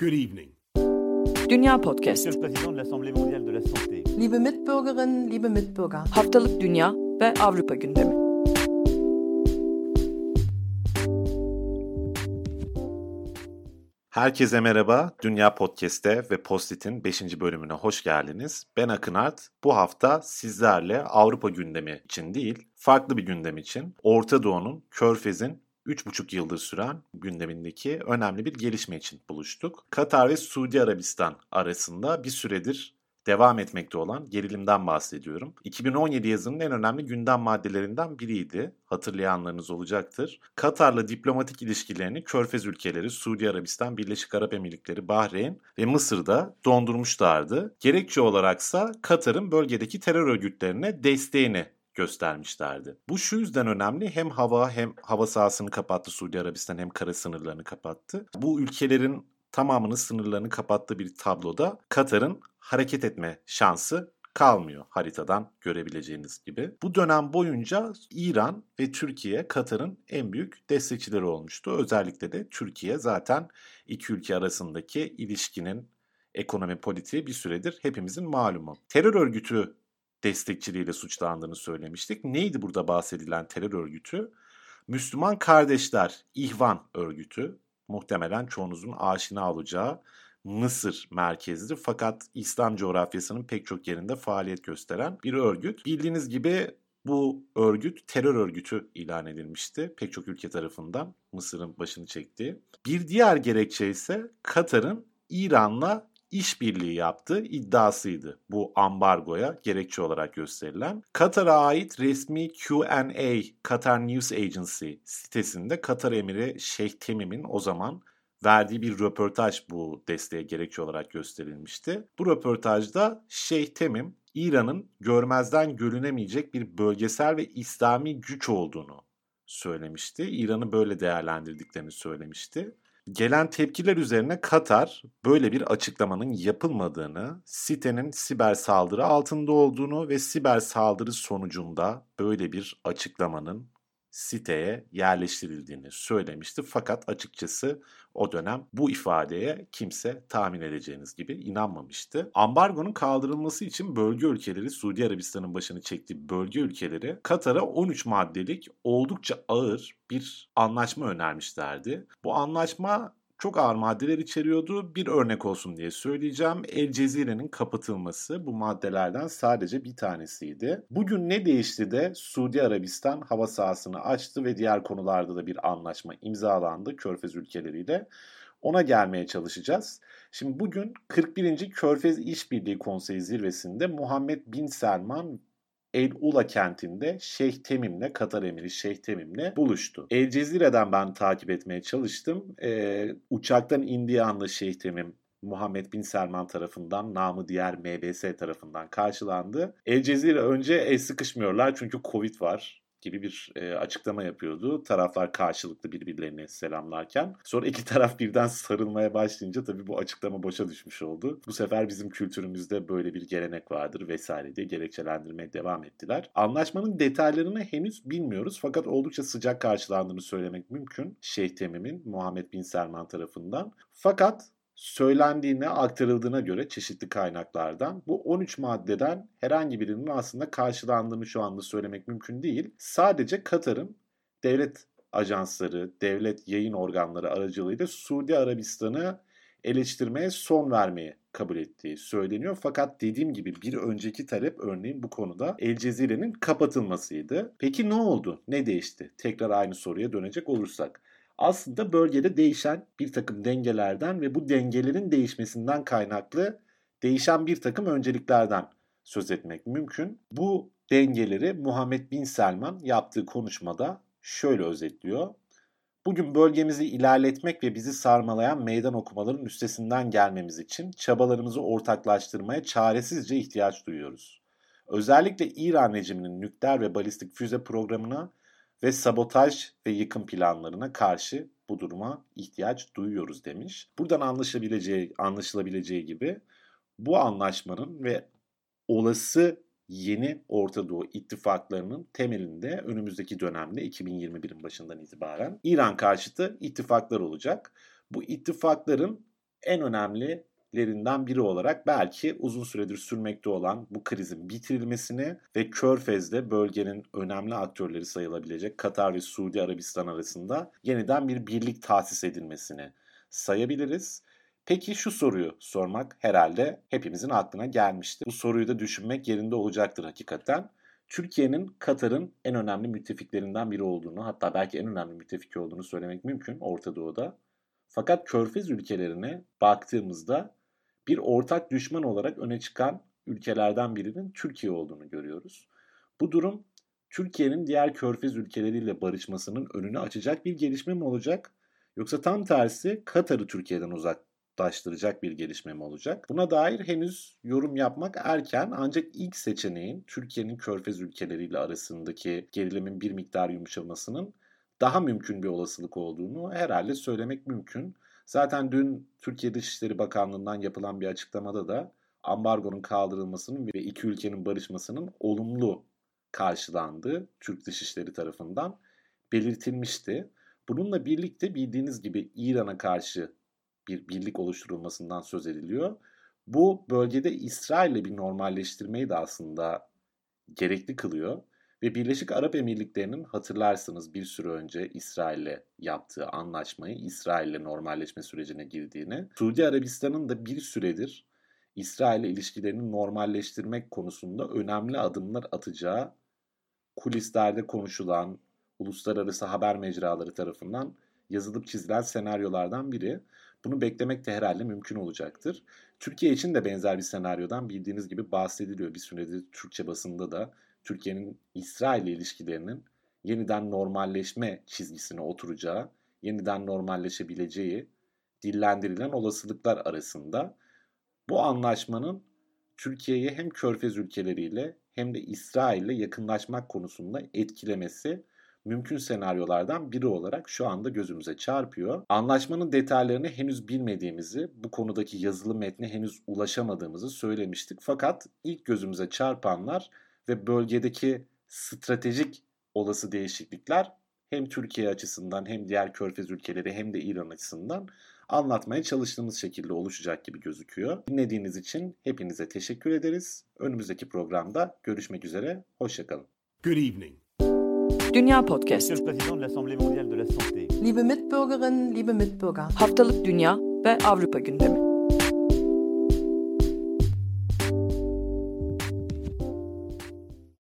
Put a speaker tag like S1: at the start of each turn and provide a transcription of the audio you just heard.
S1: Good evening.
S2: Dünya Podcast.
S3: Liebe Mitbürgerinnen, liebe Mitbürger.
S2: Haftalık Dünya ve Avrupa gündemi.
S4: Herkese merhaba. Dünya Podcast'te ve Postit'in 5. bölümüne hoş geldiniz. Ben Akın Art. Bu hafta sizlerle Avrupa gündemi için değil, farklı bir gündem için Orta Doğu'nun, Körfez'in 3,5 yıldır süren gündemindeki önemli bir gelişme için buluştuk. Katar ve Suudi Arabistan arasında bir süredir devam etmekte olan gerilimden bahsediyorum. 2017 yazının en önemli gündem maddelerinden biriydi. Hatırlayanlarınız olacaktır. Katar'la diplomatik ilişkilerini Körfez ülkeleri, Suudi Arabistan, Birleşik Arap Emirlikleri, Bahreyn ve Mısır'da dondurmuşlardı. Gerekçe olaraksa Katar'ın bölgedeki terör örgütlerine desteğini göstermişlerdi. Bu şu yüzden önemli hem hava hem hava sahasını kapattı Suudi Arabistan hem kara sınırlarını kapattı. Bu ülkelerin tamamının sınırlarını kapattığı bir tabloda Katar'ın hareket etme şansı kalmıyor haritadan görebileceğiniz gibi. Bu dönem boyunca İran ve Türkiye Katar'ın en büyük destekçileri olmuştu. Özellikle de Türkiye zaten iki ülke arasındaki ilişkinin ekonomi politiği bir süredir hepimizin malumu. Terör örgütü destekçiliğiyle suçlandığını söylemiştik. Neydi burada bahsedilen terör örgütü? Müslüman Kardeşler İhvan örgütü. Muhtemelen çoğunuzun aşina olacağı Mısır merkezli fakat İslam coğrafyasının pek çok yerinde faaliyet gösteren bir örgüt. Bildiğiniz gibi bu örgüt terör örgütü ilan edilmişti pek çok ülke tarafından Mısır'ın başını çektiği. Bir diğer gerekçe ise Katar'ın İran'la işbirliği yaptığı iddiasıydı bu ambargoya gerekçe olarak gösterilen. Katar'a ait resmi Q&A Qatar News Agency sitesinde Katar emiri Şeyh Temim'in o zaman verdiği bir röportaj bu desteğe gerekçe olarak gösterilmişti. Bu röportajda Şeyh Temim İran'ın görmezden görünemeyecek bir bölgesel ve İslami güç olduğunu söylemişti. İran'ı böyle değerlendirdiklerini söylemişti. Gelen tepkiler üzerine Katar böyle bir açıklamanın yapılmadığını, sitenin siber saldırı altında olduğunu ve siber saldırı sonucunda böyle bir açıklamanın siteye yerleştirildiğini söylemişti. Fakat açıkçası o dönem bu ifadeye kimse tahmin edeceğiniz gibi inanmamıştı. Ambargonun kaldırılması için bölge ülkeleri Suudi Arabistan'ın başını çektiği bölge ülkeleri Katar'a 13 maddelik oldukça ağır bir anlaşma önermişlerdi. Bu anlaşma çok ağır maddeler içeriyordu. Bir örnek olsun diye söyleyeceğim. El Cezire'nin kapatılması bu maddelerden sadece bir tanesiydi. Bugün ne değişti de Suudi Arabistan hava sahasını açtı ve diğer konularda da bir anlaşma imzalandı Körfez ülkeleriyle. Ona gelmeye çalışacağız. Şimdi bugün 41. Körfez İşbirliği Konseyi zirvesinde Muhammed Bin Selman El Ula kentinde Şeyh Temim'le, Katar emiri Şeyh Temim'le buluştu. El Cezire'den ben takip etmeye çalıştım. Ee, uçaktan indiği anda Şeyh Temim Muhammed Bin Selman tarafından, namı diğer MBS tarafından karşılandı. El Cezire önce el sıkışmıyorlar çünkü Covid var gibi bir e, açıklama yapıyordu. Taraflar karşılıklı birbirlerini selamlarken. Sonra iki taraf birden sarılmaya başlayınca tabii bu açıklama boşa düşmüş oldu. Bu sefer bizim kültürümüzde böyle bir gelenek vardır vesaire diye gerekçelendirmeye devam ettiler. Anlaşmanın detaylarını henüz bilmiyoruz fakat oldukça sıcak karşılandığını söylemek mümkün. Şeyh Temim'in Muhammed Bin Selman tarafından. Fakat söylendiğine, aktarıldığına göre çeşitli kaynaklardan bu 13 maddeden herhangi birinin aslında karşılandığını şu anda söylemek mümkün değil. Sadece Katar'ın devlet ajansları, devlet yayın organları aracılığıyla Suudi Arabistan'ı eleştirmeye son vermeye kabul ettiği söyleniyor. Fakat dediğim gibi bir önceki talep örneğin bu konuda El Cezire'nin kapatılmasıydı. Peki ne oldu? Ne değişti? Tekrar aynı soruya dönecek olursak aslında bölgede değişen bir takım dengelerden ve bu dengelerin değişmesinden kaynaklı değişen bir takım önceliklerden söz etmek mümkün. Bu dengeleri Muhammed Bin Selman yaptığı konuşmada şöyle özetliyor. Bugün bölgemizi ilerletmek ve bizi sarmalayan meydan okumaların üstesinden gelmemiz için çabalarımızı ortaklaştırmaya çaresizce ihtiyaç duyuyoruz. Özellikle İran rejiminin nükleer ve balistik füze programına ve sabotaj ve yıkım planlarına karşı bu duruma ihtiyaç duyuyoruz demiş. Buradan anlaşılabileceği, anlaşılabileceği gibi bu anlaşmanın ve olası yeni Orta Doğu ittifaklarının temelinde önümüzdeki dönemde 2021'in başından itibaren İran karşıtı ittifaklar olacak. Bu ittifakların en önemlilerinden biri olarak belki uzun süredir sürmekte olan bu krizin bitirilmesini ve Körfez'de bölgenin önemli aktörleri sayılabilecek Katar ve Suudi Arabistan arasında yeniden bir birlik tahsis edilmesini sayabiliriz. Peki şu soruyu sormak herhalde hepimizin aklına gelmiştir. Bu soruyu da düşünmek yerinde olacaktır hakikaten. Türkiye'nin Katar'ın en önemli müttefiklerinden biri olduğunu hatta belki en önemli müttefiki olduğunu söylemek mümkün Orta Doğu'da. Fakat Körfez ülkelerine baktığımızda bir ortak düşman olarak öne çıkan ülkelerden birinin Türkiye olduğunu görüyoruz. Bu durum Türkiye'nin diğer Körfez ülkeleriyle barışmasının önünü açacak bir gelişme mi olacak? Yoksa tam tersi Katar'ı Türkiye'den uzaklaştıracak bir gelişme mi olacak? Buna dair henüz yorum yapmak erken ancak ilk seçeneğin Türkiye'nin körfez ülkeleriyle arasındaki gerilimin bir miktar yumuşamasının daha mümkün bir olasılık olduğunu herhalde söylemek mümkün. Zaten dün Türkiye Dışişleri Bakanlığı'ndan yapılan bir açıklamada da ambargonun kaldırılmasının ve iki ülkenin barışmasının olumlu karşılandığı Türk Dışişleri tarafından belirtilmişti. Bununla birlikte bildiğiniz gibi İran'a karşı bir birlik oluşturulmasından söz ediliyor. Bu bölgede İsrail'le bir normalleştirmeyi de aslında gerekli kılıyor. Ve Birleşik Arap Emirlikleri'nin hatırlarsınız bir süre önce İsrail'le yaptığı anlaşmayı, İsrail'le normalleşme sürecine girdiğini, Suudi Arabistan'ın da bir süredir İsrail'le ilişkilerini normalleştirmek konusunda önemli adımlar atacağı kulislerde konuşulan, uluslararası haber mecraları tarafından yazılıp çizilen senaryolardan biri. Bunu beklemek de herhalde mümkün olacaktır. Türkiye için de benzer bir senaryodan bildiğiniz gibi bahsediliyor. Bir süredir Türkçe basında da Türkiye'nin İsrail ile ilişkilerinin yeniden normalleşme çizgisine oturacağı, yeniden normalleşebileceği dillendirilen olasılıklar arasında bu anlaşmanın Türkiye'yi hem Körfez ülkeleriyle hem de İsrail ile yakınlaşmak konusunda etkilemesi mümkün senaryolardan biri olarak şu anda gözümüze çarpıyor. Anlaşmanın detaylarını henüz bilmediğimizi, bu konudaki yazılı metne henüz ulaşamadığımızı söylemiştik. Fakat ilk gözümüze çarpanlar ve bölgedeki stratejik olası değişiklikler hem Türkiye açısından hem diğer körfez ülkeleri hem de İran açısından anlatmaya çalıştığımız şekilde oluşacak gibi gözüküyor. Dinlediğiniz için hepinize teşekkür ederiz. Önümüzdeki programda görüşmek üzere. Hoşçakalın.
S1: Good evening.
S2: Dünya Podcast.
S3: Liebe Mitbürgerinnen, liebe Mitbürger.
S2: Haftalık Dünya ve Avrupa gündemi.